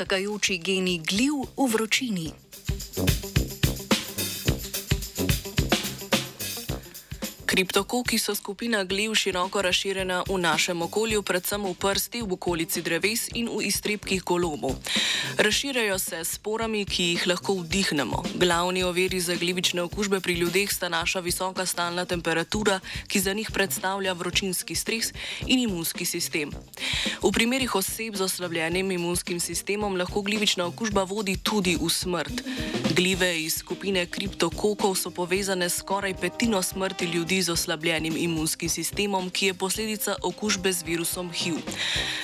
čakajoči geni gliv v vročini. Kriptokoki so skupina gliv široko razširjena v našem okolju, predvsem v prsti, v okolici dreves in v iztrebkih golomov. Razširjajo se s sporami, ki jih lahko vdihnemo. Glavni oviri za glivične okužbe pri ljudeh sta naša visoka stalna temperatura, ki za njih predstavlja vročinski stres in imunski sistem. V primerih oseb z oslabljenim imunskim sistemom lahko glivična okužba vodi tudi v smrt. Glive iz skupine kriptokokov so povezane s skoraj petino smrti ljudi z oslabljenim imunskim sistemom, ki je posledica okužbe z virusom HIV.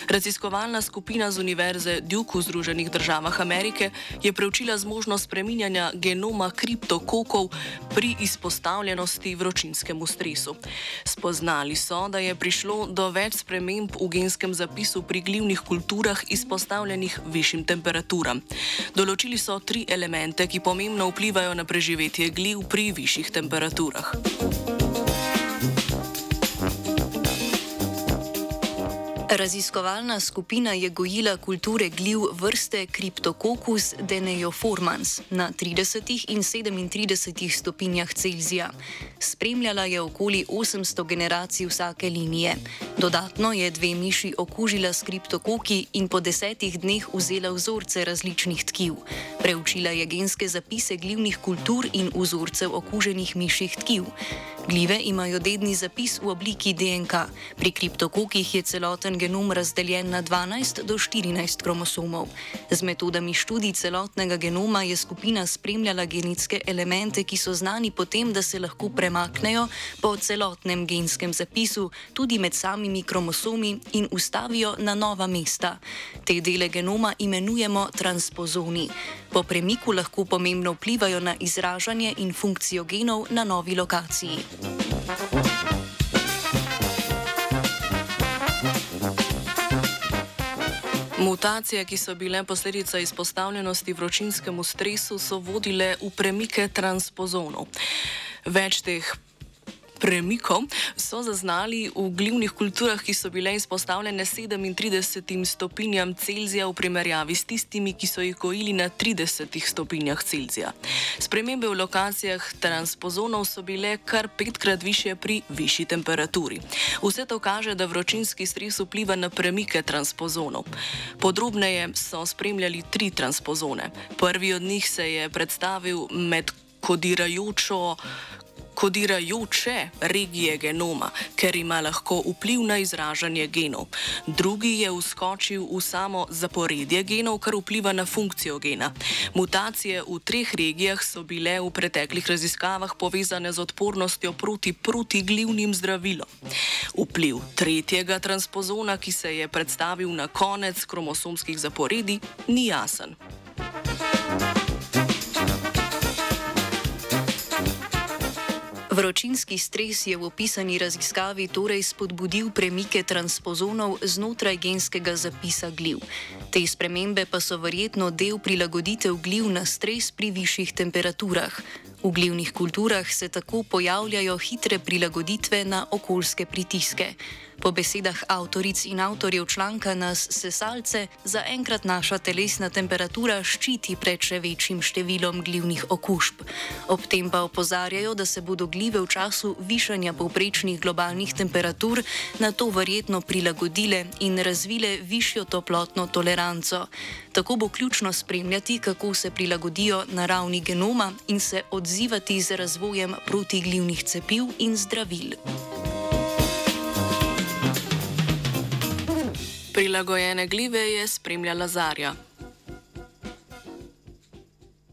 Raziskovalna skupina z Univerze Duke v Združenih državah Amerike je preučila zmožnost spreminjanja genoma kriptokokov pri izpostavljenosti vročinskemu stresu. Spoznali so, da je prišlo do več sprememb v genskem zapisu pri glivnih kulturah izpostavljenih višjim temperaturam. Določili so tri elemente, ki pomembno vplivajo na preživetje gliv pri višjih temperaturah. Raziskovalna skupina je gojila kulture gliv vrste Cryptococcus deneoformans na 30 in 37 stopinjah Celzija. Spremljala je okoli 800 generacij vsake linije. Dodatno je dve miši okužila s kriptokoki in po desetih dneh vzela vzorce različnih tkiv. Preučila je genske zapise glivnih kultur in vzorcev okuženih miših tkiv. Glive imajo dedni zapis v obliki DNK. Pri kriptokokih je celoten genom razdeljen na 12 do 14 kromosomov. Z metodami študij celotnega genoma je skupina spremljala genetske elemente, ki so znani potem, da se lahko premaknejo po celotnem genskem zapisu, tudi med samimi kromosomi in ustavijo na nova mesta. Te dele genoma imenujemo transpozoni. Po premiku lahko pomembno vplivajo na izražanje in funkcijo genov na novi lokaciji. Mutacije, ki so bile posledica izpostavljenosti vročinskemu stresu, so vodile v premike transpozonov. Več teh premikov so zaznali v glivnih kulturah, ki so bile izpostavljene 37 stopinjam Celzija v primerjavi s tistimi, ki so jih gojili na 30 stopinjah Celzija. Spremembe v lokacijah transpozonov so bile kar petkrat više pri višji temperaturi. Vse to kaže, da vročinski stres vpliva na premike transpozonov. Podrobneje so spremljali tri transpozone. Prvi od njih se je predstavil med kodirajočo kodirajoče regije genoma, ker ima lahko vpliv na izražanje genov. Drugi je vskočil v samo zaporedje genov, kar vpliva na funkcijo gena. Mutacije v treh regijah so bile v preteklih raziskavah povezane z odpornostjo proti protiglivnim zdravilom. Vpliv tretjega transpozona, ki se je predstavil na konec kromosomskih zaporedij, ni jasen. Vročinski stres je v opisani raziskavi torej spodbudil premike transpozonov znotraj genskega zapisa gliv. Te spremembe pa so verjetno del prilagoditev gliv na stres pri višjih temperaturah. V glivnih kulturah se tako pojavljajo hitre prilagoditve na okoljske pritiske. Po besedah avtoric in avtorjev članka nas sesalce zaenkrat naša telesna temperatura ščiti pred še večjim številom glivnih okužb. Ob tem pa opozarjajo, da se bodo gljive v času višanja povprečnih globalnih temperatur na to verjetno prilagodile in razvile višjo toplotno toleranco. Tako bo ključno spremljati, kako se prilagodijo na ravni genoma in se odzivati z razvojem protiglivnih cepiv in zdravil. Prilagojene gljive je spremljala Zarja.